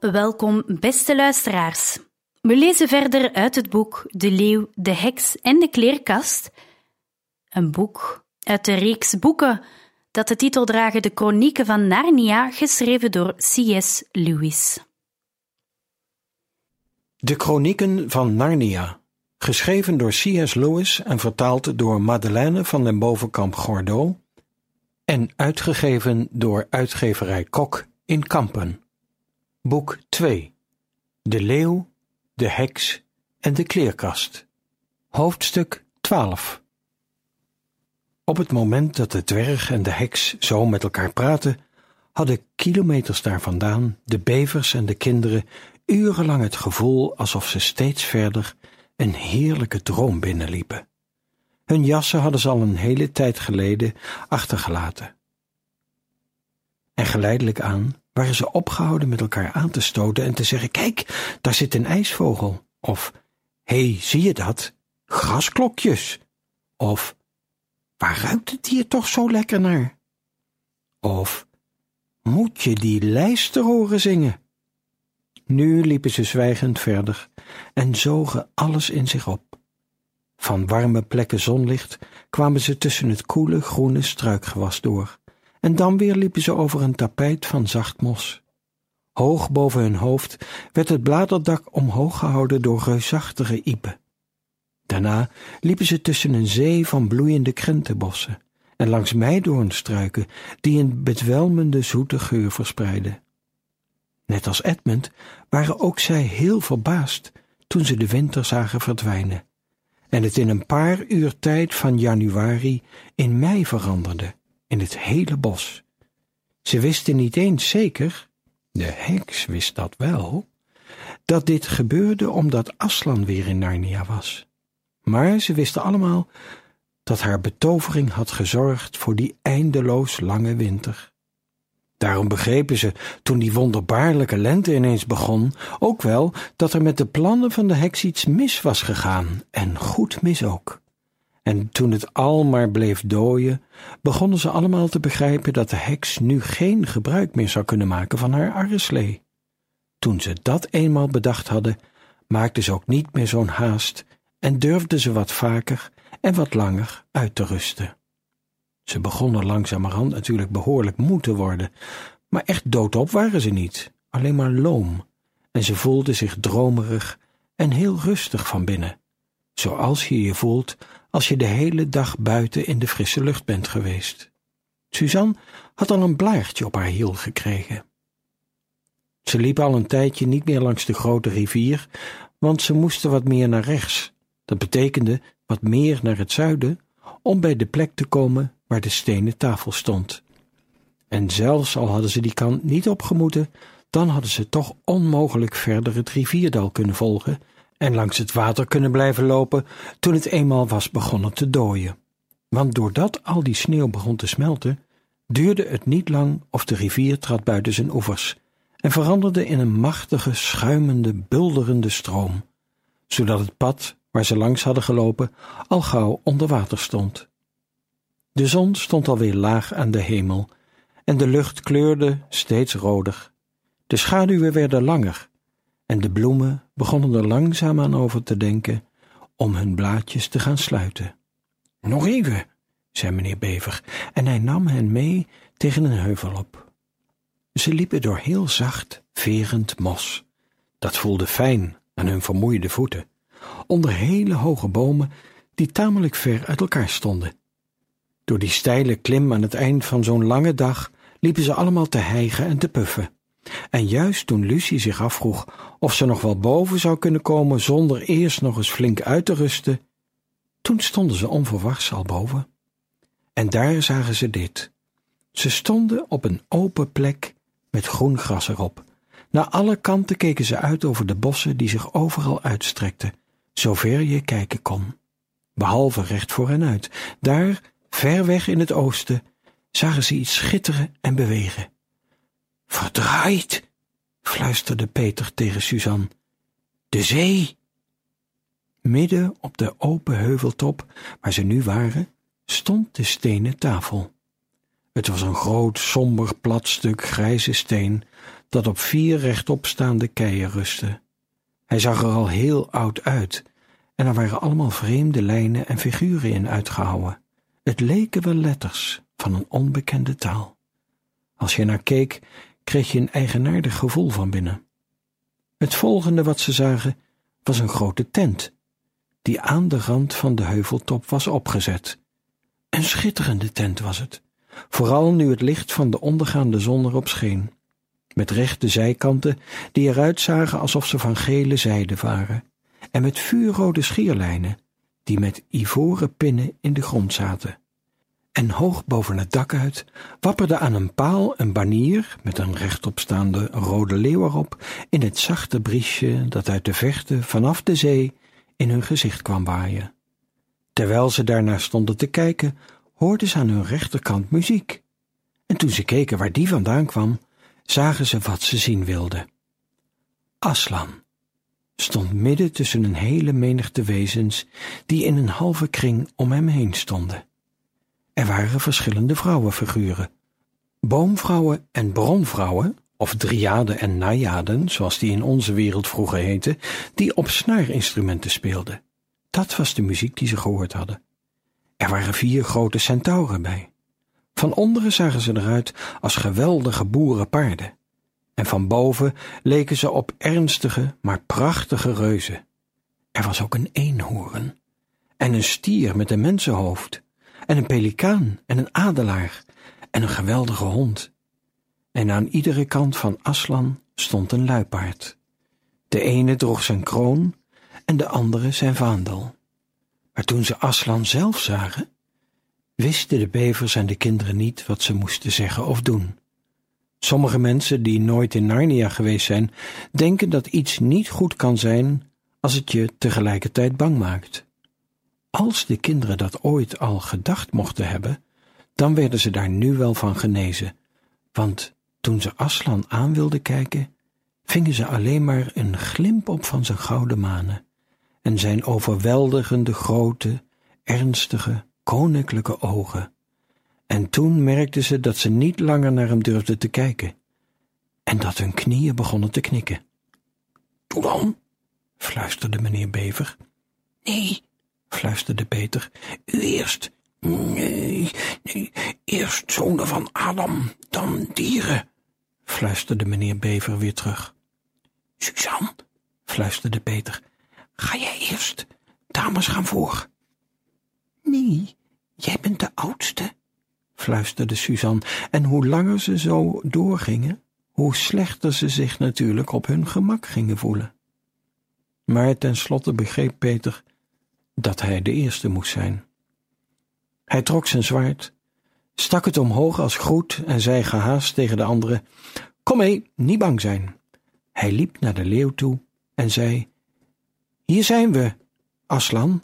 Welkom, beste luisteraars. We lezen verder uit het boek De Leeuw, de Heks en de Kleerkast. Een boek uit de reeks boeken dat de titel dragen De Chronieken van Narnia, geschreven door C.S. Lewis. De Chronieken van Narnia, geschreven door C.S. Lewis en vertaald door Madeleine van den Bovenkamp Gordeau en uitgegeven door uitgeverij Kok in Kampen. Boek 2 De Leeuw, de Heks en de Kleerkast. Hoofdstuk 12 Op het moment dat de dwerg en de heks zo met elkaar praten, hadden kilometers daar vandaan de bevers en de kinderen urenlang het gevoel alsof ze steeds verder een heerlijke droom binnenliepen. Hun jassen hadden ze al een hele tijd geleden achtergelaten. En geleidelijk aan waren ze opgehouden met elkaar aan te stoten en te zeggen: Kijk, daar zit een ijsvogel. Of hé, hey, zie je dat? Grasklokjes. Of waar ruikt het hier toch zo lekker naar? Of moet je die lijster horen zingen? Nu liepen ze zwijgend verder en zogen alles in zich op. Van warme plekken zonlicht kwamen ze tussen het koele groene struikgewas door en dan weer liepen ze over een tapijt van zacht mos. Hoog boven hun hoofd werd het bladerdak omhoog gehouden door reusachtige iepen. Daarna liepen ze tussen een zee van bloeiende krentenbossen en langs meidoornstruiken die een bedwelmende zoete geur verspreidden. Net als Edmund waren ook zij heel verbaasd toen ze de winter zagen verdwijnen en het in een paar uur tijd van januari in mei veranderde in het hele bos. Ze wisten niet eens zeker, de heks wist dat wel, dat dit gebeurde omdat Aslan weer in Narnia was. Maar ze wisten allemaal dat haar betovering had gezorgd voor die eindeloos lange winter. Daarom begrepen ze, toen die wonderbaarlijke lente ineens begon, ook wel dat er met de plannen van de heks iets mis was gegaan, en goed mis ook. En toen het al maar bleef dooien, begonnen ze allemaal te begrijpen dat de heks nu geen gebruik meer zou kunnen maken van haar arreslee. Toen ze dat eenmaal bedacht hadden, maakten ze ook niet meer zo'n haast en durfden ze wat vaker en wat langer uit te rusten. Ze begonnen langzamerhand natuurlijk behoorlijk moe te worden, maar echt doodop waren ze niet, alleen maar loom, en ze voelden zich dromerig en heel rustig van binnen, zoals je je voelt als je de hele dag buiten in de frisse lucht bent geweest. Suzanne had al een blaartje op haar hiel gekregen. Ze liep al een tijdje niet meer langs de grote rivier, want ze moesten wat meer naar rechts. Dat betekende wat meer naar het zuiden, om bij de plek te komen waar de stenen tafel stond. En zelfs al hadden ze die kant niet opgemoeten, dan hadden ze toch onmogelijk verder het rivierdal kunnen volgen en langs het water kunnen blijven lopen toen het eenmaal was begonnen te dooien. Want doordat al die sneeuw begon te smelten, duurde het niet lang of de rivier trad buiten zijn oevers en veranderde in een machtige, schuimende, bulderende stroom, zodat het pad waar ze langs hadden gelopen al gauw onder water stond. De zon stond alweer laag aan de hemel en de lucht kleurde steeds roder. De schaduwen werden langer en de bloemen begonnen er langzaam aan over te denken om hun blaadjes te gaan sluiten. Nog even, zei meneer Bever, en hij nam hen mee tegen een heuvel op. Ze liepen door heel zacht, verend mos. Dat voelde fijn aan hun vermoeide voeten, onder hele hoge bomen die tamelijk ver uit elkaar stonden. Door die steile klim aan het eind van zo'n lange dag liepen ze allemaal te hijgen en te puffen. En juist toen Lucie zich afvroeg of ze nog wel boven zou kunnen komen zonder eerst nog eens flink uit te rusten, toen stonden ze onverwachts al boven. En daar zagen ze dit. Ze stonden op een open plek met groen gras erop. Naar alle kanten keken ze uit over de bossen die zich overal uitstrekten, zover je kijken kon. Behalve recht voor hen uit. Daar, ver weg in het oosten, zagen ze iets schitteren en bewegen. Verdraaid, fluisterde Peter tegen Suzanne. De zee! Midden op de open heuveltop, waar ze nu waren, stond de stenen tafel. Het was een groot, somber, plat stuk grijze steen dat op vier rechtopstaande keien rustte. Hij zag er al heel oud uit en er waren allemaal vreemde lijnen en figuren in uitgehouwen. Het leken wel letters van een onbekende taal. Als je naar keek, kreeg je een eigenaardig gevoel van binnen. Het volgende wat ze zagen was een grote tent, die aan de rand van de heuveltop was opgezet. Een schitterende tent was het, vooral nu het licht van de ondergaande zon erop scheen, met rechte zijkanten die eruit zagen alsof ze van gele zijde waren, en met vuurrode schierlijnen die met ivoren pinnen in de grond zaten. En hoog boven het dak uit wapperde aan een paal een banier met een rechtopstaande rode leeuw erop in het zachte briesje dat uit de vechten vanaf de zee in hun gezicht kwam waaien. Terwijl ze daarnaar stonden te kijken, hoorden ze aan hun rechterkant muziek. En toen ze keken waar die vandaan kwam, zagen ze wat ze zien wilden. Aslan stond midden tussen een hele menigte wezens die in een halve kring om hem heen stonden. Er waren verschillende vrouwenfiguren, boomvrouwen en bronvrouwen, of driaden en najaden, zoals die in onze wereld vroeger heten, die op snaarinstrumenten speelden. Dat was de muziek die ze gehoord hadden. Er waren vier grote centauren bij. Van onderen zagen ze eruit als geweldige boerenpaarden, en van boven leken ze op ernstige, maar prachtige reuzen. Er was ook een eenhoorn, en een stier met een mensenhoofd, en een pelikaan en een adelaar, en een geweldige hond. En aan iedere kant van Aslan stond een luipaard. De ene droeg zijn kroon en de andere zijn vaandel. Maar toen ze Aslan zelf zagen, wisten de bevers en de kinderen niet wat ze moesten zeggen of doen. Sommige mensen die nooit in Narnia geweest zijn, denken dat iets niet goed kan zijn als het je tegelijkertijd bang maakt. Als de kinderen dat ooit al gedacht mochten hebben, dan werden ze daar nu wel van genezen, want toen ze Aslan aan wilden kijken, vingen ze alleen maar een glimp op van zijn gouden manen en zijn overweldigende grote, ernstige, koninklijke ogen. En toen merkten ze dat ze niet langer naar hem durfden te kijken en dat hun knieën begonnen te knikken. Doe dan, fluisterde meneer Bever. Nee, fluisterde Peter, u eerst. Nee, eerst zonen van Adam, dan dieren, fluisterde meneer Bever weer terug. Suzanne, fluisterde Peter, ga jij eerst, dames gaan voor. Nee, jij bent de oudste, fluisterde Suzanne, en hoe langer ze zo doorgingen, hoe slechter ze zich natuurlijk op hun gemak gingen voelen. Maar tenslotte begreep Peter dat hij de eerste moest zijn. Hij trok zijn zwaard, stak het omhoog als groet en zei gehaast tegen de anderen: Kom mee, niet bang zijn. Hij liep naar de leeuw toe en zei: Hier zijn we, Aslan.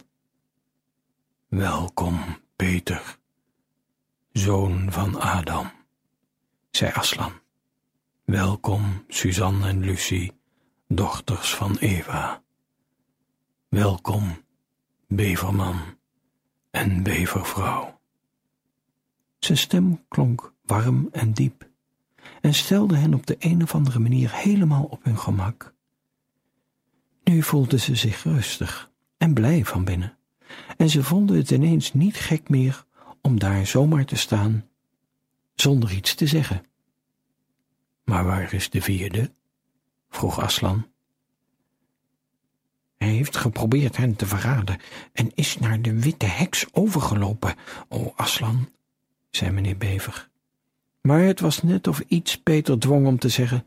Welkom, Peter, zoon van Adam, zei Aslan. Welkom, Suzanne en Lucie, dochters van Eva. Welkom, beverman en bevervrouw. Zijn stem klonk warm en diep en stelde hen op de een of andere manier helemaal op hun gemak. Nu voelden ze zich rustig en blij van binnen, en ze vonden het ineens niet gek meer om daar zomaar te staan zonder iets te zeggen. Maar waar is de vierde? vroeg Aslan. Hij heeft geprobeerd hen te verraden en is naar de witte heks overgelopen, o Aslan, zei meneer Bever. Maar het was net of iets Peter dwong om te zeggen.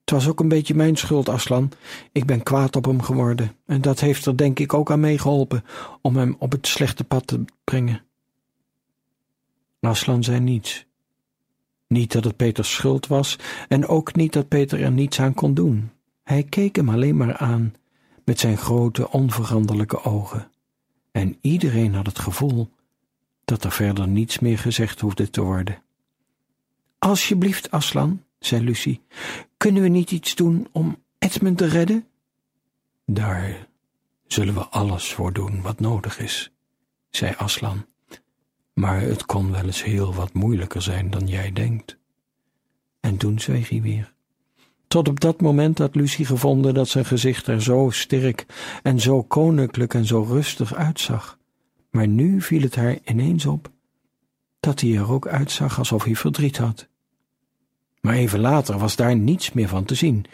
Het was ook een beetje mijn schuld, Aslan. Ik ben kwaad op hem geworden en dat heeft er denk ik ook aan meegeholpen om hem op het slechte pad te brengen. Aslan zei niets. Niet dat het Peters schuld was en ook niet dat Peter er niets aan kon doen. Hij keek hem alleen maar aan met zijn grote, onveranderlijke ogen. En iedereen had het gevoel dat er verder niets meer gezegd hoefde te worden. Alsjeblieft, Aslan, zei Lucie, kunnen we niet iets doen om Edmund te redden? Daar zullen we alles voor doen wat nodig is, zei Aslan. Maar het kon wel eens heel wat moeilijker zijn dan jij denkt. En toen zweeg hij weer. Tot op dat moment had Lucie gevonden dat zijn gezicht er zo sterk en zo koninklijk en zo rustig uitzag. Maar nu viel het haar ineens op dat hij er ook uitzag alsof hij verdriet had. Maar even later was daar niets meer van te zien.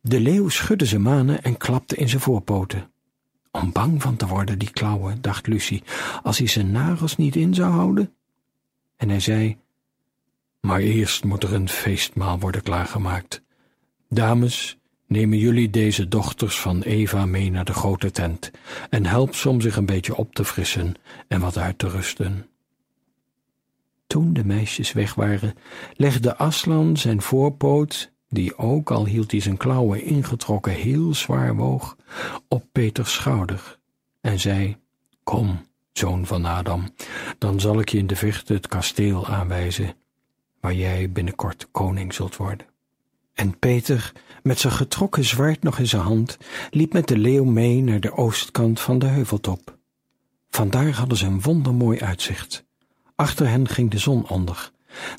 De leeuw schudde zijn manen en klapte in zijn voorpoten. Om bang van te worden, die klauwen, dacht Lucie, als hij zijn nagels niet in zou houden. En hij zei, maar eerst moet er een feestmaal worden klaargemaakt. Dames, nemen jullie deze dochters van Eva mee naar de grote tent en help ze om zich een beetje op te frissen en wat uit te rusten. Toen de meisjes weg waren, legde Aslan zijn voorpoot, die ook al hield hij zijn klauwen ingetrokken heel zwaar woog, op Peters schouder en zei, Kom, zoon van Adam, dan zal ik je in de vechten het kasteel aanwijzen, waar jij binnenkort koning zult worden. En Peter, met zijn getrokken zwaard nog in zijn hand, liep met de leeuw mee naar de oostkant van de heuveltop. Vandaar hadden ze een wondermooi uitzicht. Achter hen ging de zon onder.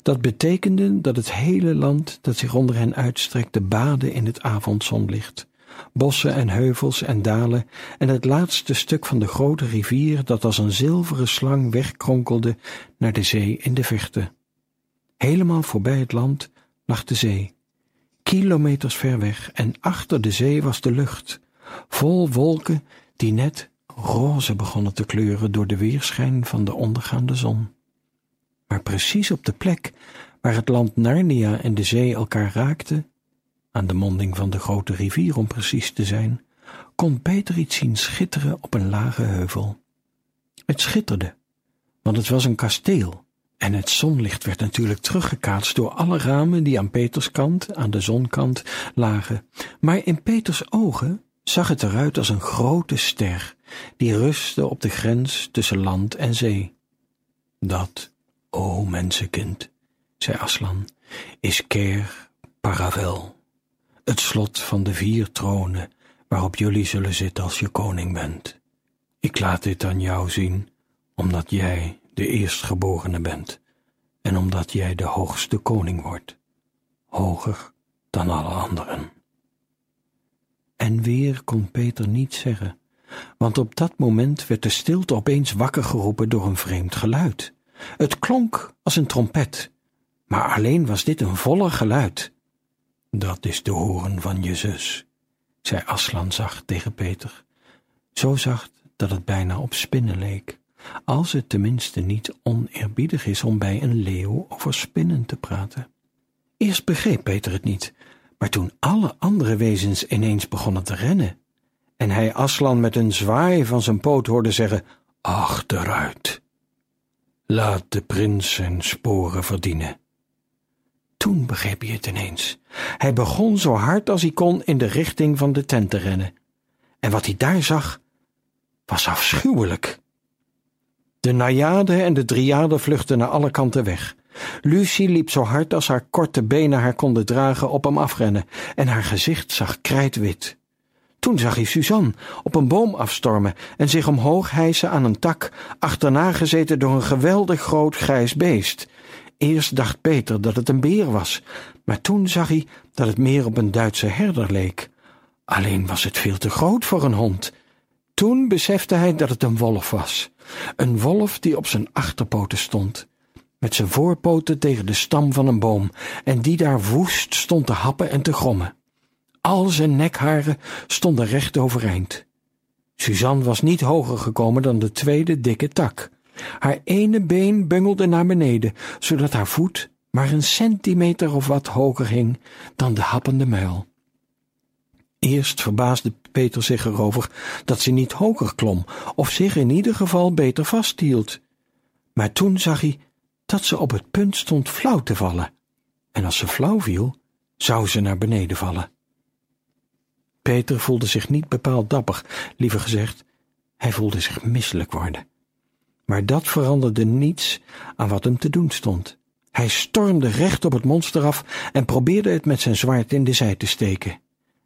Dat betekende dat het hele land dat zich onder hen uitstrekte baadde in het avondzonlicht. Bossen en heuvels en dalen en het laatste stuk van de grote rivier dat als een zilveren slang wegkronkelde naar de zee in de verte. Helemaal voorbij het land lag de zee. Kilometers ver weg en achter de zee was de lucht, vol wolken die net roze begonnen te kleuren door de weerschijn van de ondergaande zon. Maar precies op de plek waar het land Narnia en de zee elkaar raakten, aan de monding van de grote rivier om precies te zijn, kon Peter iets zien schitteren op een lage heuvel. Het schitterde, want het was een kasteel, en het zonlicht werd natuurlijk teruggekaatst door alle ramen die aan Peters kant, aan de zonkant, lagen. Maar in Peters ogen zag het eruit als een grote ster, die rustte op de grens tussen land en zee. Dat O mensenkind, zei Aslan, is Ker Paravel, het slot van de vier tronen waarop jullie zullen zitten als je koning bent. Ik laat dit aan jou zien, omdat jij de eerstgeborene bent en omdat jij de hoogste koning wordt, hoger dan alle anderen. En weer kon Peter niet zeggen, want op dat moment werd de stilte opeens wakker geroepen door een vreemd geluid. Het klonk als een trompet, maar alleen was dit een volle geluid. Dat is de horen van je zus, zei Aslan zacht tegen Peter, zo zacht dat het bijna op spinnen leek, als het tenminste niet oneerbiedig is om bij een leeuw over spinnen te praten. Eerst begreep Peter het niet, maar toen alle andere wezens ineens begonnen te rennen, en hij Aslan met een zwaai van zijn poot hoorde zeggen, achteruit, Laat de prins zijn sporen verdienen. Toen begreep hij het ineens. Hij begon zo hard als hij kon in de richting van de tent te rennen. En wat hij daar zag, was afschuwelijk. De najade en de driade vluchtten naar alle kanten weg. Lucie liep zo hard als haar korte benen haar konden dragen op hem afrennen, en haar gezicht zag krijtwit. Toen zag hij Suzanne op een boom afstormen en zich omhoog hijsen aan een tak, achterna gezeten door een geweldig groot grijs beest. Eerst dacht Peter dat het een beer was, maar toen zag hij dat het meer op een Duitse herder leek. Alleen was het veel te groot voor een hond. Toen besefte hij dat het een wolf was. Een wolf die op zijn achterpoten stond, met zijn voorpoten tegen de stam van een boom, en die daar woest stond te happen en te grommen. Al zijn nekharen stonden recht overeind. Suzanne was niet hoger gekomen dan de tweede dikke tak. Haar ene been bungelde naar beneden, zodat haar voet maar een centimeter of wat hoger hing dan de happende muil. Eerst verbaasde Peter zich erover dat ze niet hoger klom, of zich in ieder geval beter vasthield. Maar toen zag hij dat ze op het punt stond flauw te vallen. En als ze flauw viel, zou ze naar beneden vallen. Peter voelde zich niet bepaald dapper, liever gezegd, hij voelde zich misselijk worden. Maar dat veranderde niets aan wat hem te doen stond. Hij stormde recht op het monster af en probeerde het met zijn zwaard in de zij te steken.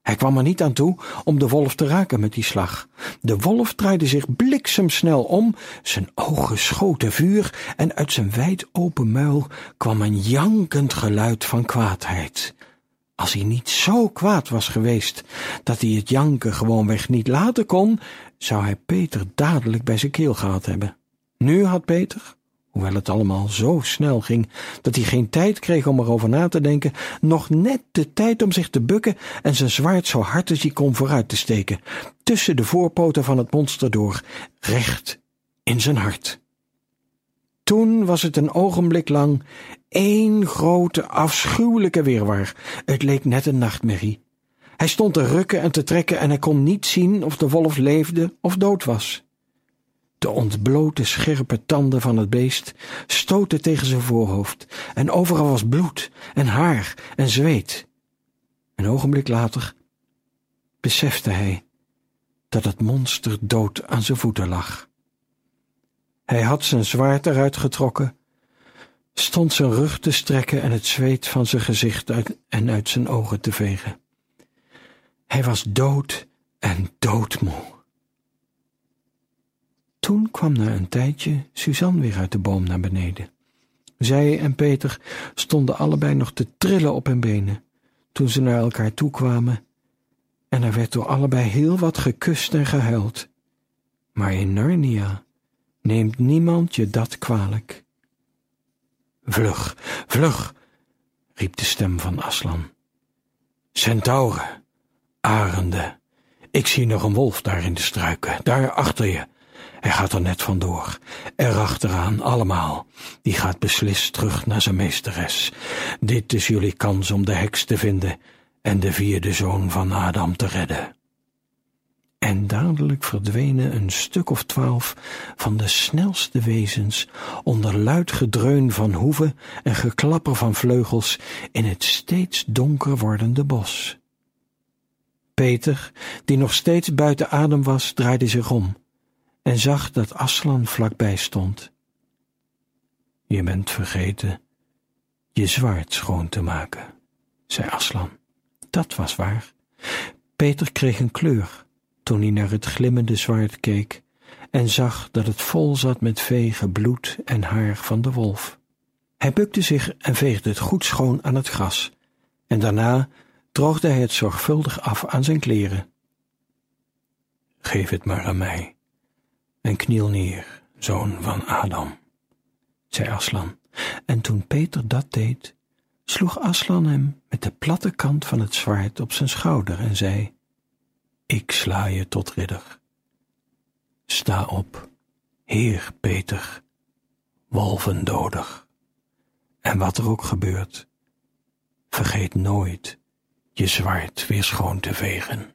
Hij kwam er niet aan toe om de wolf te raken met die slag. De wolf draaide zich bliksemsnel om, zijn ogen schoten vuur en uit zijn wijd open muil kwam een jankend geluid van kwaadheid. Als hij niet zo kwaad was geweest dat hij het janken gewoonweg niet laten kon, zou hij Peter dadelijk bij zijn keel gehad hebben. Nu had Peter, hoewel het allemaal zo snel ging dat hij geen tijd kreeg om erover na te denken, nog net de tijd om zich te bukken en zijn zwaard zo hard als hij kon vooruit te steken, tussen de voorpoten van het monster door, recht in zijn hart. Toen was het een ogenblik lang één grote, afschuwelijke weerwar. Het leek net een nachtmerrie. Hij stond te rukken en te trekken en hij kon niet zien of de wolf leefde of dood was. De ontblote scherpe tanden van het beest stoten tegen zijn voorhoofd en overal was bloed en haar en zweet. Een ogenblik later besefte hij dat het monster dood aan zijn voeten lag. Hij had zijn zwaard eruit getrokken, stond zijn rug te strekken en het zweet van zijn gezicht en uit zijn ogen te vegen. Hij was dood en doodmoe. Toen kwam na een tijdje Suzanne weer uit de boom naar beneden. Zij en Peter stonden allebei nog te trillen op hun benen toen ze naar elkaar toe kwamen, en er werd door allebei heel wat gekust en gehuild. Maar in Narnia neemt niemand je dat kwalijk. Vlug, vlug, riep de stem van Aslan. Centauren, arenden, ik zie nog een wolf daar in de struiken, daar achter je. Hij gaat er net vandoor. Erachteraan, allemaal. Die gaat beslist terug naar zijn meesteres. Dit is jullie kans om de heks te vinden en de vierde zoon van Adam te redden. En dadelijk verdwenen een stuk of twaalf van de snelste wezens onder luid gedreun van hoeven en geklapper van vleugels in het steeds donker wordende bos. Peter, die nog steeds buiten adem was, draaide zich om en zag dat Aslan vlakbij stond. Je bent vergeten je zwaard schoon te maken, zei Aslan. Dat was waar. Peter kreeg een kleur toen hij naar het glimmende zwaard keek en zag dat het vol zat met vegen bloed en haar van de wolf. Hij bukte zich en veegde het goed schoon aan het gras, en daarna droogde hij het zorgvuldig af aan zijn kleren. Geef het maar aan mij, en kniel neer, zoon van Adam, zei Aslan. En toen Peter dat deed, sloeg Aslan hem met de platte kant van het zwaard op zijn schouder en zei, Ik sla je tot ridder. Sta op, heer Peter, wolvendoder. En wat er ook gebeurt, vergeet nooit je zwaard weer schoon te vegen.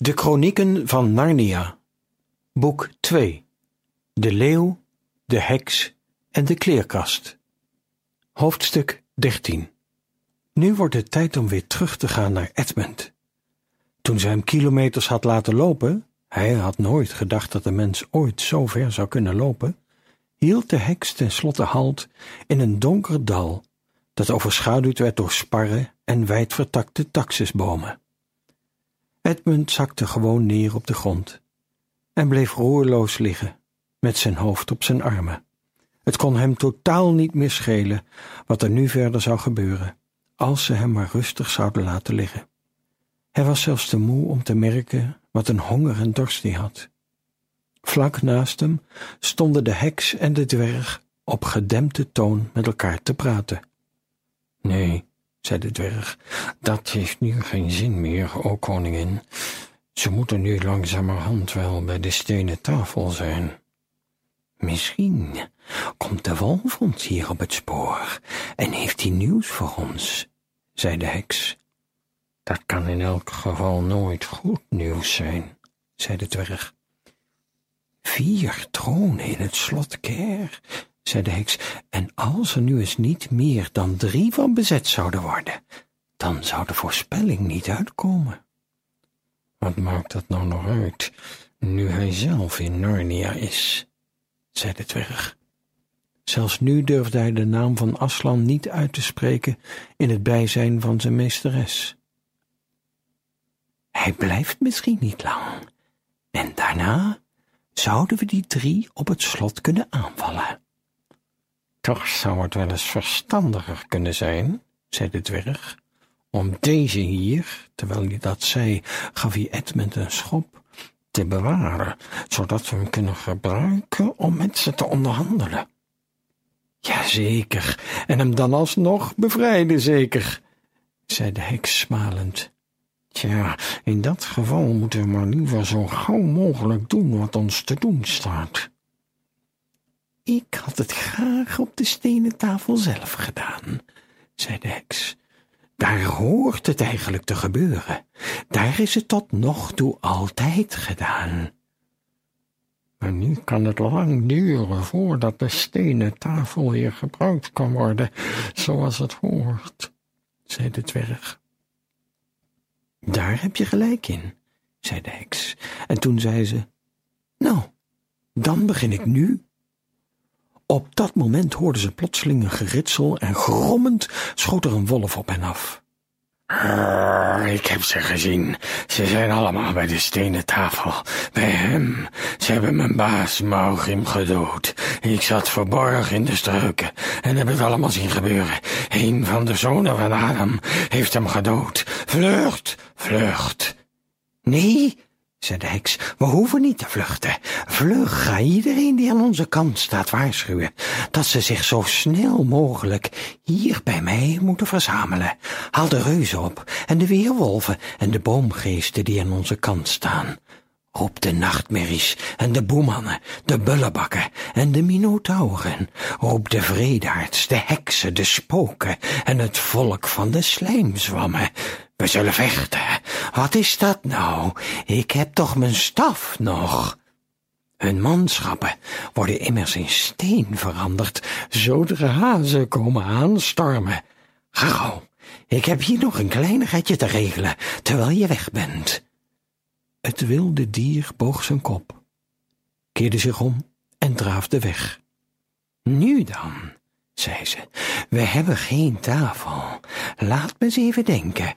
De Chronieken van Narnia, Boek 2 De Leeuw, de Heks en de Kleerkast. Hoofdstuk 13 Nu wordt het tijd om weer terug te gaan naar Edmund. Toen ze hem kilometers had laten lopen, hij had nooit gedacht dat de mens ooit zo ver zou kunnen lopen, hield de heks tenslotte halt in een donker dal dat overschaduwd werd door sparren en wijdvertakte taxusbomen. Edmund zakte gewoon neer op de grond en bleef roerloos liggen, met zijn hoofd op zijn armen. Het kon hem totaal niet meer schelen wat er nu verder zou gebeuren, als ze hem maar rustig zouden laten liggen. Hij was zelfs te moe om te merken wat een honger en dorst hij had. Vlak naast hem stonden de heks en de dwerg op gedempte toon met elkaar te praten. Nee, zei de dwerg, dat heeft nu geen zin meer, o koningin. Ze moeten nu langzamerhand wel bij de stenen tafel zijn. Misschien komt de wolf ons hier op het spoor en heeft hij nieuws voor ons, zei de heks. Dat kan in elk geval nooit goed nieuws zijn, zei de dwerg. Vier tronen in het slot Ker, zei de heks, en als er nu eens niet meer dan drie van bezet zouden worden, dan zou de voorspelling niet uitkomen. Wat maakt dat nou nog uit, nu hij zelf in Narnia is, zei de dwerg. Zelfs nu durfde hij de naam van Aslan niet uit te spreken in het bijzijn van zijn meesteres. Hij blijft misschien niet lang, en daarna zouden we die drie op het slot kunnen aanvallen. Toch zou het wel eens verstandiger kunnen zijn, zei de dwerg, om deze hier, terwijl hij dat zei, gaf hij Edmund een schop, te bewaren, zodat we hem kunnen gebruiken om met ze te onderhandelen. Jazeker, en hem dan alsnog bevrijden, zeker, zei de heks smalend. Tja, in dat geval moeten we maar liever zo gauw mogelijk doen wat ons te doen staat. Ik had het graag op de stenen tafel zelf gedaan, zei de heks. Daar hoort het eigenlijk te gebeuren. Daar is het tot nog toe altijd gedaan. Maar nu kan het lang duren voordat de stenen tafel weer gebruikt kan worden, zoals het hoort, zei de dwerg. Daar heb je gelijk in, zei de heks. En toen zei ze, nou, dan begin ik nu. Op dat moment hoorden ze plotseling een geritsel en grommend schoot er een wolf op hen af. Ik heb ze gezien. Ze zijn allemaal bij de stenen tafel. Bij hem. Ze hebben mijn baas Maugrim gedood. Ik zat verborgen in de struiken en heb het allemaal zien gebeuren. Een van de zonen van Adam heeft hem gedood. Vlucht, vlucht. Nee, zei de heks, we hoeven niet te vluchten. Vlug, ga iedereen die aan onze kant staat waarschuwen, dat ze zich zo snel mogelijk hier bij mij moeten verzamelen. Haal de reuzen op, en de weerwolven, en de boomgeesten die aan onze kant staan. Roep de nachtmerries en de boemannen, de bullebakken en de minotauren. Roep de vredaards, de heksen, de spoken en het volk van de slijmzwammen. We zullen vechten. Wat is dat nou? Ik heb toch mijn staf nog. Hun manschappen worden immers in steen veranderd, zodra ze komen aanstormen. Ga gauw, ik heb hier nog een kleinigheidje te regelen, terwijl je weg bent. Het wilde dier boog zijn kop, keerde zich om en draafde weg. Nu dan, zei ze, we hebben geen tafel. Laat me eens even denken.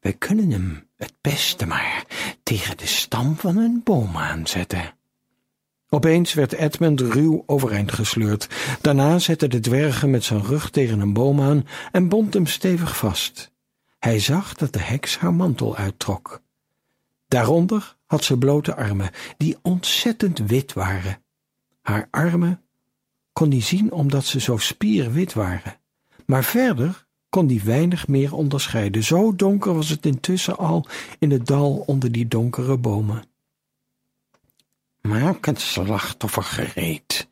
We kunnen hem het beste maar tegen de stam van een boom aanzetten. Opeens werd Edmund ruw overeind gesleurd. Daarna zette de dwergen met zijn rug tegen een boom aan en bond hem stevig vast. Hij zag dat de heks haar mantel uittrok. Daaronder had ze blote armen, die ontzettend wit waren. Haar armen kon hij zien omdat ze zo spierwit waren. Maar verder kon die weinig meer onderscheiden. Zo donker was het intussen al in het dal onder die donkere bomen. Maak het slachtoffer gereed,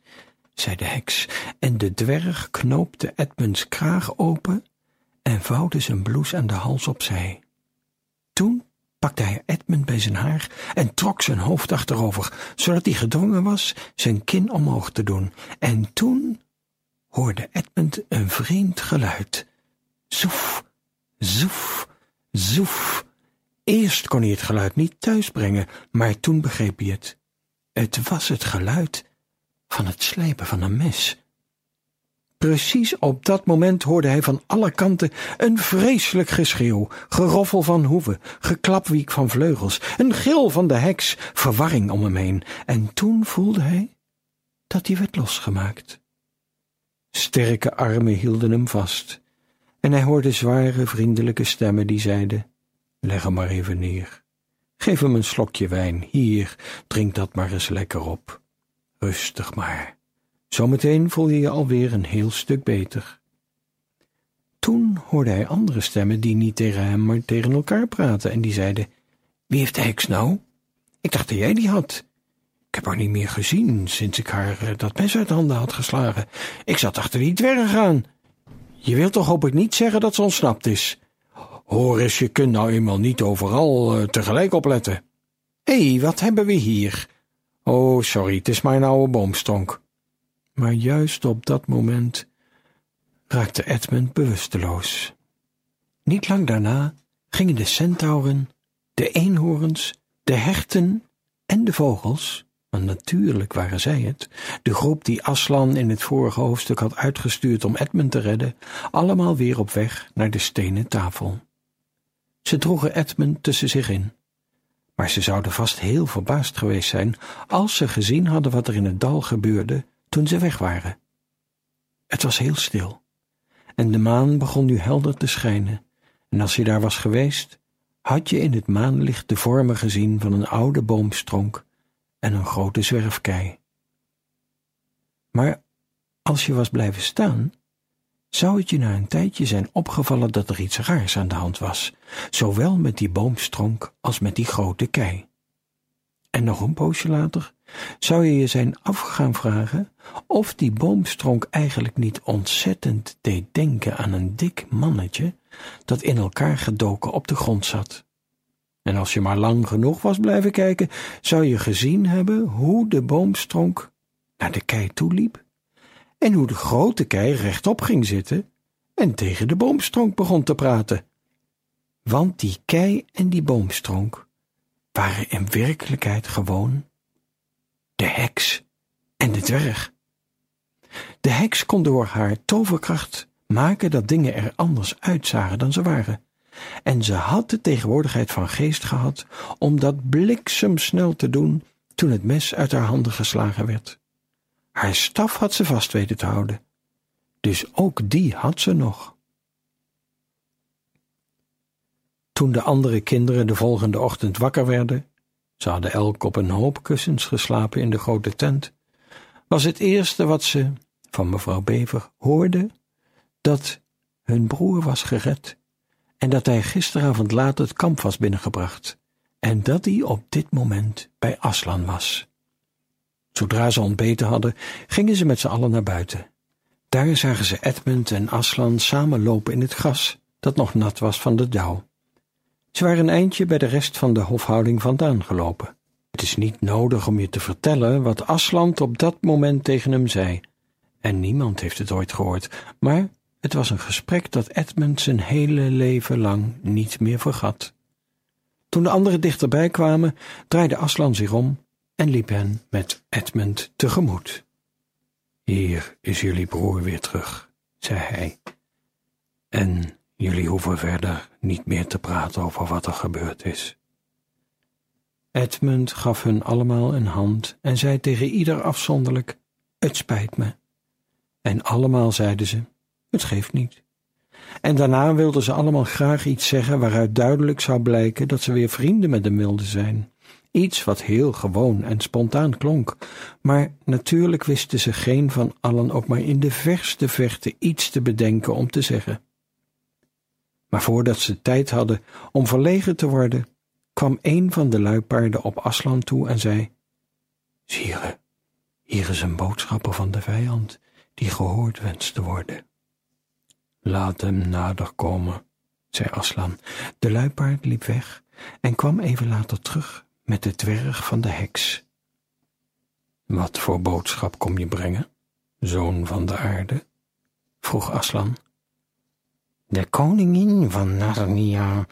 zei de heks, en de dwerg knoopte Edmunds kraag open en vouwde zijn blouse aan de hals opzij. Toen pakte hij Edmund bij zijn haar en trok zijn hoofd achterover, zodat hij gedwongen was zijn kin omhoog te doen. En toen hoorde Edmund een vreemd geluid. Zoef, zoef, zoef. Eerst kon hij het geluid niet thuisbrengen, maar toen begreep hij het. Het was het geluid van het slijpen van een mes. Precies op dat moment hoorde hij van alle kanten een vreselijk geschreeuw, geroffel van hoeven, geklapwiek van vleugels, een gil van de heks, verwarring om hem heen, en toen voelde hij dat hij werd losgemaakt. Sterke armen hielden hem vast, en hij hoorde zware, vriendelijke stemmen die zeiden, leg hem maar even neer. Geef hem een slokje wijn, hier, drink dat maar eens lekker op. Rustig maar. Zometeen voel je je alweer een heel stuk beter. Toen hoorde hij andere stemmen die niet tegen hem, maar tegen elkaar praten en die zeiden, wie heeft de heks nou? Ik dacht dat jij die had. Ik heb haar niet meer gezien sinds ik haar uh, dat mes uit handen had geslagen. Ik zat achter die dwerg aan. Je wilt toch hoop ik niet zeggen dat ze ontsnapt is? Hoor eens, je kunt nou eenmaal niet overal uh, tegelijk opletten. Hé, hey, wat hebben we hier? Oh, sorry, het is een oude boomstronk. Maar juist op dat moment raakte Edmund bewusteloos. Niet lang daarna gingen de centauren, de eenhoorns, de herten en de vogels, want natuurlijk waren zij het, de groep die Aslan in het vorige hoofdstuk had uitgestuurd om Edmund te redden, allemaal weer op weg naar de stenen tafel. Ze droegen Edmund tussen zich in, maar ze zouden vast heel verbaasd geweest zijn als ze gezien hadden wat er in het dal gebeurde toen ze weg waren. Het was heel stil, en de maan begon nu helder te schijnen, en als je daar was geweest, had je in het maanlicht de vormen gezien van een oude boomstronk en een grote zwerfkei. Maar als je was blijven staan, zou het je na een tijdje zijn opgevallen dat er iets raars aan de hand was, zowel met die boomstronk als met die grote kei. En nog een poosje later zou je je zijn af gaan vragen of die boomstronk eigenlijk niet ontzettend deed denken aan een dik mannetje dat in elkaar gedoken op de grond zat. En als je maar lang genoeg was blijven kijken, zou je gezien hebben hoe de boomstronk naar de kei toeliep en hoe de grote kei rechtop ging zitten en tegen de boomstronk begon te praten. Want die kei en die boomstronk waren in werkelijkheid gewoon de heks en de dwerg. De heks kon door haar toverkracht maken dat dingen er anders uitzagen dan ze waren. En ze had de tegenwoordigheid van geest gehad om dat bliksemsnel te doen toen het mes uit haar handen geslagen werd. Haar staf had ze vast weten te houden. Dus ook die had ze nog. Toen de andere kinderen de volgende ochtend wakker werden, ze hadden elk op een hoop kussens geslapen in de grote tent, was het eerste wat ze van mevrouw Bever hoorden dat hun broer was gered en dat hij gisteravond laat het kamp was binnengebracht en dat hij op dit moment bij Aslan was. Zodra ze ontbeten hadden, gingen ze met z'n allen naar buiten. Daar zagen ze Edmund en Aslan samen lopen in het gras, dat nog nat was van de dauw. Ze waren een eindje bij de rest van de hofhouding vandaan gelopen. Het is niet nodig om je te vertellen wat Asland op dat moment tegen hem zei. En niemand heeft het ooit gehoord, maar het was een gesprek dat Edmund zijn hele leven lang niet meer vergat. Toen de anderen dichterbij kwamen, draaide Aslan zich om en liep hen met Edmund tegemoet. Hier is jullie broer weer terug, zei hij. En Jullie hoeven verder niet meer te praten over wat er gebeurd is. Edmund gaf hun allemaal een hand en zei tegen ieder afzonderlijk: Het spijt me. En allemaal zeiden ze: Het geeft niet. En daarna wilden ze allemaal graag iets zeggen waaruit duidelijk zou blijken dat ze weer vrienden met de milde zijn. Iets wat heel gewoon en spontaan klonk, maar natuurlijk wisten ze geen van allen ook maar in de verste verte iets te bedenken om te zeggen. Maar voordat ze tijd hadden om verlegen te worden, kwam een van de luipaarden op Aslan toe en zei: Sire, hier is een boodschapper van de vijand die gehoord wenst te worden. Laat hem nader komen, zei Aslan. De luipaard liep weg, en kwam even later terug met de dwerg van de heks. Wat voor boodschap kom je brengen, zoon van de aarde? vroeg Aslan. De koningin van Narnia,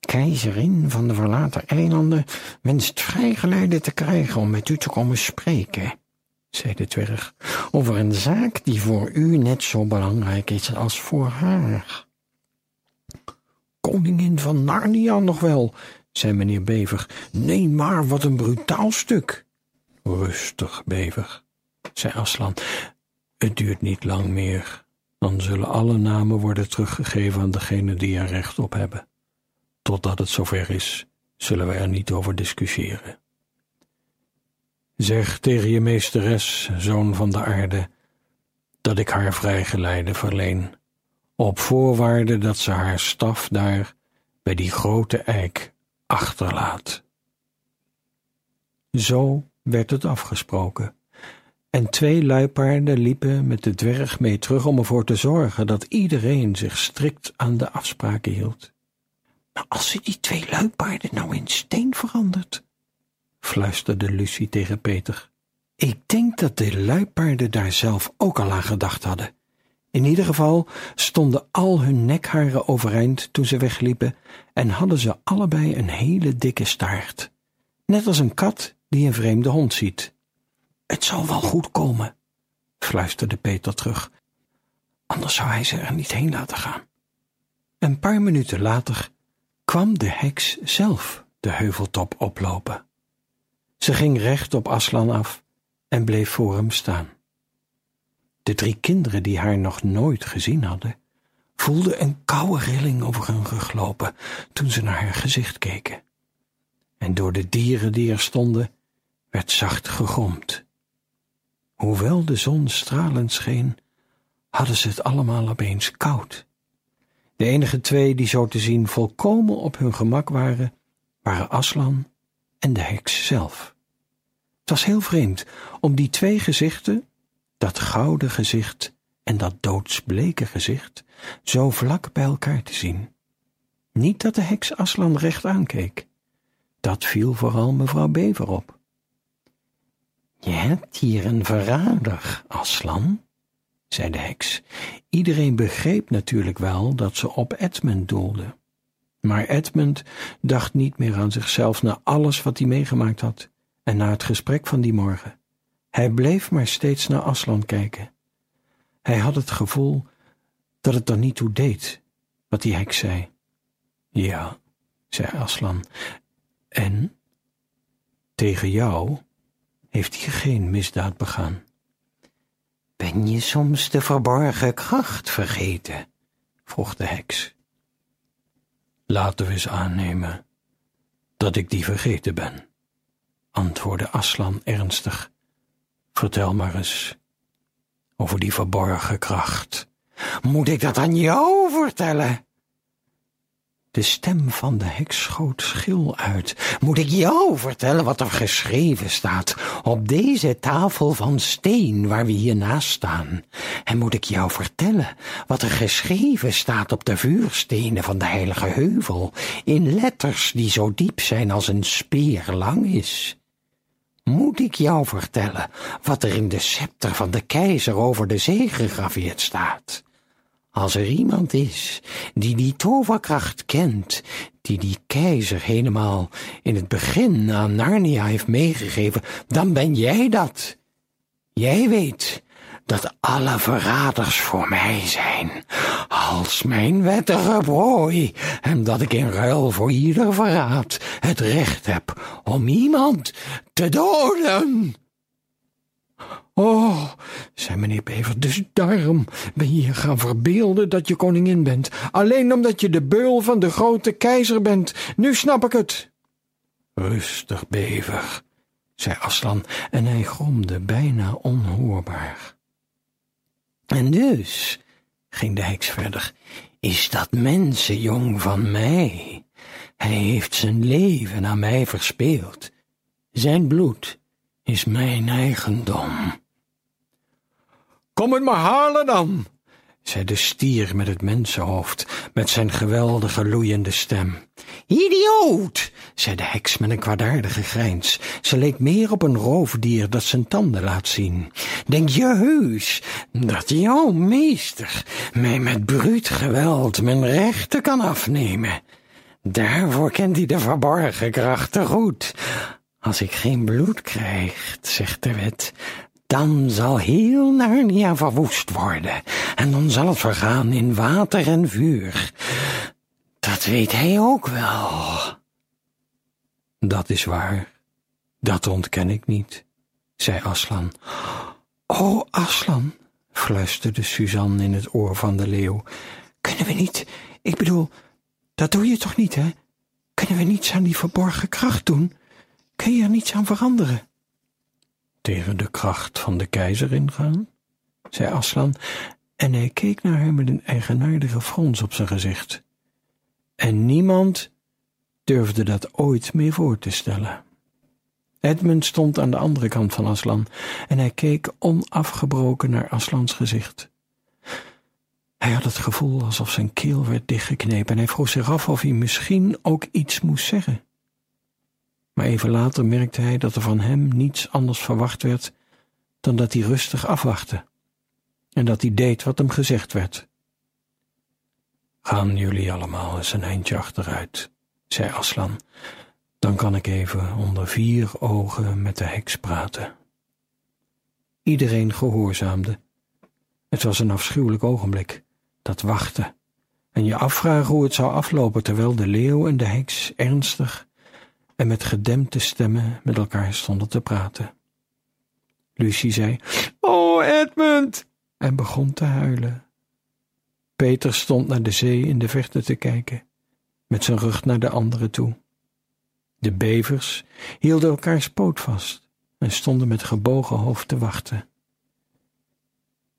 keizerin van de verlaten eilanden, wenst vrijgeleide te krijgen om met u te komen spreken, zei de dwerg, over een zaak die voor u net zo belangrijk is als voor haar. Koningin van Narnia nog wel, zei meneer Bever. Nee, maar wat een brutaal stuk. Rustig, Bever, zei Aslan. Het duurt niet lang meer. Dan zullen alle namen worden teruggegeven aan degene die er recht op hebben. Totdat het zover is, zullen wij er niet over discussiëren. Zeg tegen je meesteres, zoon van de aarde, dat ik haar vrijgeleide verleen, op voorwaarde dat ze haar staf daar bij die grote eik achterlaat. Zo werd het afgesproken, en twee luipaarden liepen met de dwerg mee terug om ervoor te zorgen dat iedereen zich strikt aan de afspraken hield. Maar als ze die twee luipaarden nou in steen verandert, fluisterde Lucie tegen Peter. Ik denk dat de luipaarden daar zelf ook al aan gedacht hadden. In ieder geval stonden al hun nekharen overeind toen ze wegliepen en hadden ze allebei een hele dikke staart. Net als een kat die een vreemde hond ziet. Het zal wel goed komen, fluisterde Peter terug. Anders zou hij ze er niet heen laten gaan. Een paar minuten later kwam de heks zelf de heuveltop oplopen. Ze ging recht op Aslan af en bleef voor hem staan. De drie kinderen die haar nog nooit gezien hadden, voelden een koude rilling over hun rug lopen toen ze naar haar gezicht keken. En door de dieren die er stonden, werd zacht gegromd. Hoewel de zon stralend scheen, hadden ze het allemaal opeens koud. De enige twee die zo te zien volkomen op hun gemak waren, waren Aslan en de heks zelf. Het was heel vreemd om die twee gezichten dat gouden gezicht en dat doodsbleke gezicht zo vlak bij elkaar te zien. Niet dat de heks Aslan recht aankeek. Dat viel vooral mevrouw Bever op. Je hebt hier een verrader, Aslan, zei de heks. Iedereen begreep natuurlijk wel dat ze op Edmund doelde. Maar Edmund dacht niet meer aan zichzelf na alles wat hij meegemaakt had en na het gesprek van die morgen. Hij bleef maar steeds naar Aslan kijken. Hij had het gevoel dat het er niet toe deed wat die heks zei. Ja, zei Aslan, en tegen jou heeft hij geen misdaad begaan. Ben je soms de verborgen kracht vergeten? vroeg de heks. Laten we eens aannemen dat ik die vergeten ben, antwoordde Aslan ernstig Vertel maar eens over die verborgen kracht. Moet ik dat aan jou vertellen? De stem van de heks schoot schil uit. Moet ik jou vertellen wat er geschreven staat op deze tafel van steen waar we hiernaast staan? En moet ik jou vertellen wat er geschreven staat op de vuurstenen van de heilige heuvel in letters die zo diep zijn als een speer lang is? Moet ik jou vertellen wat er in de scepter van de keizer over de zee gegraveerd staat? Als er iemand is die die toverkracht kent, die die keizer helemaal in het begin aan Narnia heeft meegegeven, dan ben jij dat. Jij weet dat alle verraders voor mij zijn, als mijn wettige prooi, en dat ik in ruil voor ieder verraad het recht heb om iemand te doden. Oh, zei meneer Bever, dus daarom ben je je gaan verbeelden dat je koningin bent, alleen omdat je de beul van de grote keizer bent. Nu snap ik het. Rustig, Bever, zei Aslan, en hij gromde bijna onhoorbaar. En dus, ging de heks verder, is dat mensenjong van mij. Hij heeft zijn leven aan mij verspeeld. Zijn bloed is mijn eigendom. Kom het maar halen dan, zei de stier met het mensenhoofd, met zijn geweldige loeiende stem. Idioot, zei de heks met een kwaadaardige grijns. Ze leek meer op een roofdier dat zijn tanden laat zien. Denk je heus dat jouw meester mij met bruut geweld mijn rechten kan afnemen? Daarvoor kent hij de verborgen krachten goed. Als ik geen bloed krijg, zegt de wet, dan zal heel Narnia verwoest worden, en dan zal het vergaan in water en vuur. Dat weet hij ook wel. Dat is waar, dat ontken ik niet, zei Aslan. O, Aslan, fluisterde Suzanne in het oor van de leeuw, kunnen we niet, ik bedoel, dat doe je toch niet, hè? Kunnen we niets aan die verborgen kracht doen? Kun je er niets aan veranderen? Tegen de kracht van de keizer ingaan? zei Aslan, en hij keek naar haar met een eigenaardige frons op zijn gezicht. En niemand durfde dat ooit meer voor te stellen. Edmund stond aan de andere kant van Aslan en hij keek onafgebroken naar Aslans gezicht. Hij had het gevoel alsof zijn keel werd dichtgeknepen en hij vroeg zich af of hij misschien ook iets moest zeggen. Maar even later merkte hij dat er van hem niets anders verwacht werd dan dat hij rustig afwachtte en dat hij deed wat hem gezegd werd. Gaan jullie allemaal eens een eindje achteruit, zei Aslan. Dan kan ik even onder vier ogen met de heks praten. Iedereen gehoorzaamde. Het was een afschuwelijk ogenblik, dat wachten, en je afvragen hoe het zou aflopen terwijl de leeuw en de heks ernstig en met gedempte stemmen met elkaar stonden te praten. Lucie zei, Oh, Edmund! en begon te huilen. Peter stond naar de zee in de verte te kijken, met zijn rug naar de anderen toe. De bevers hielden elkaars poot vast en stonden met gebogen hoofd te wachten.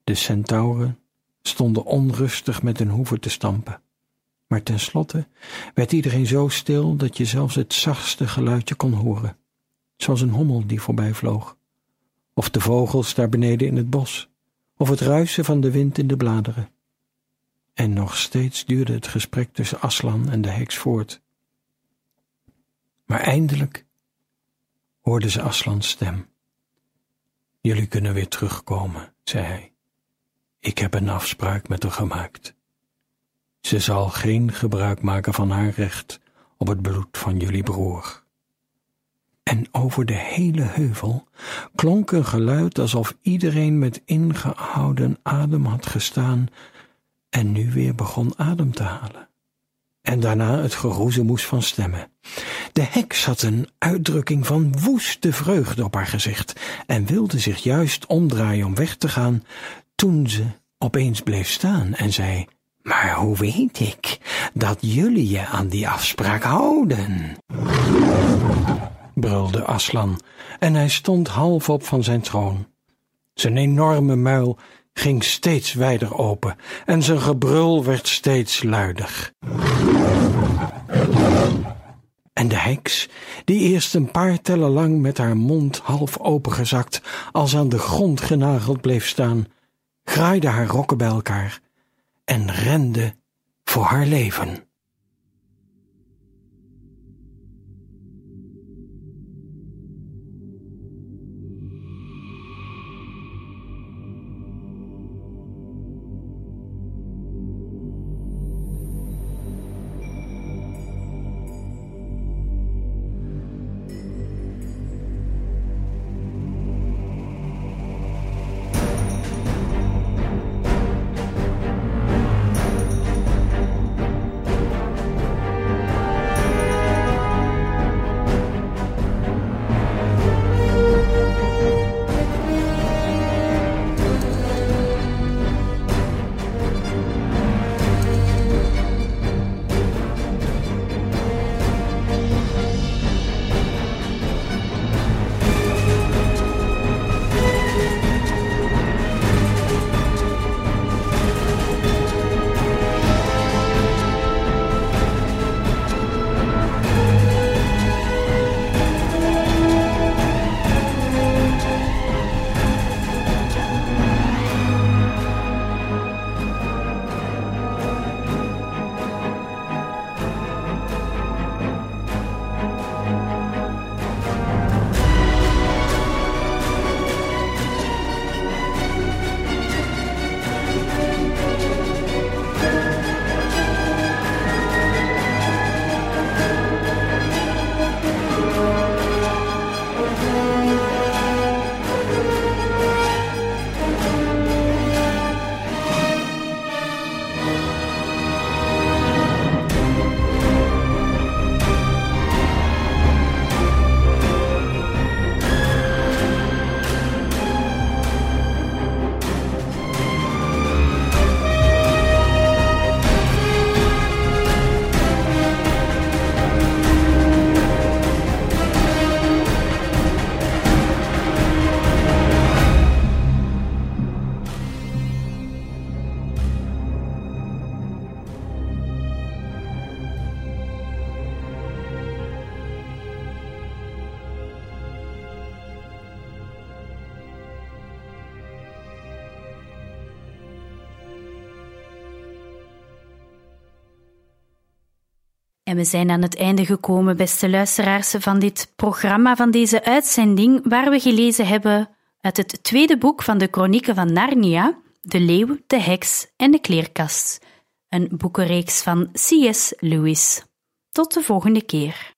De centauren stonden onrustig met hun hoeven te stampen. Maar tenslotte werd iedereen zo stil dat je zelfs het zachtste geluidje kon horen, zoals een hommel die voorbij vloog, of de vogels daar beneden in het bos, of het ruisen van de wind in de bladeren. En nog steeds duurde het gesprek tussen Aslan en de heks voort. Maar eindelijk hoorde ze Aslans stem. Jullie kunnen weer terugkomen, zei hij. Ik heb een afspraak met haar gemaakt. Ze zal geen gebruik maken van haar recht op het bloed van jullie broer. En over de hele heuvel klonk een geluid alsof iedereen met ingehouden adem had gestaan en nu weer begon adem te halen. En daarna het geroezemoes van stemmen. De heks had een uitdrukking van woeste vreugde op haar gezicht en wilde zich juist omdraaien om weg te gaan, toen ze opeens bleef staan en zei, maar hoe weet ik dat jullie je aan die afspraak houden? brulde Aslan, en hij stond half op van zijn troon. Zijn enorme muil ging steeds wijder open en zijn gebrul werd steeds luider. En de heks, die eerst een paar tellen lang met haar mond half opengezakt als aan de grond genageld bleef staan, graaide haar rokken bij elkaar en rende voor haar leven. En we zijn aan het einde gekomen, beste luisteraars, van dit programma, van deze uitzending, waar we gelezen hebben uit het tweede boek van de Chronieken van Narnia, De Leeuw, de Heks en de Kleerkast, een boekenreeks van C.S. Lewis. Tot de volgende keer.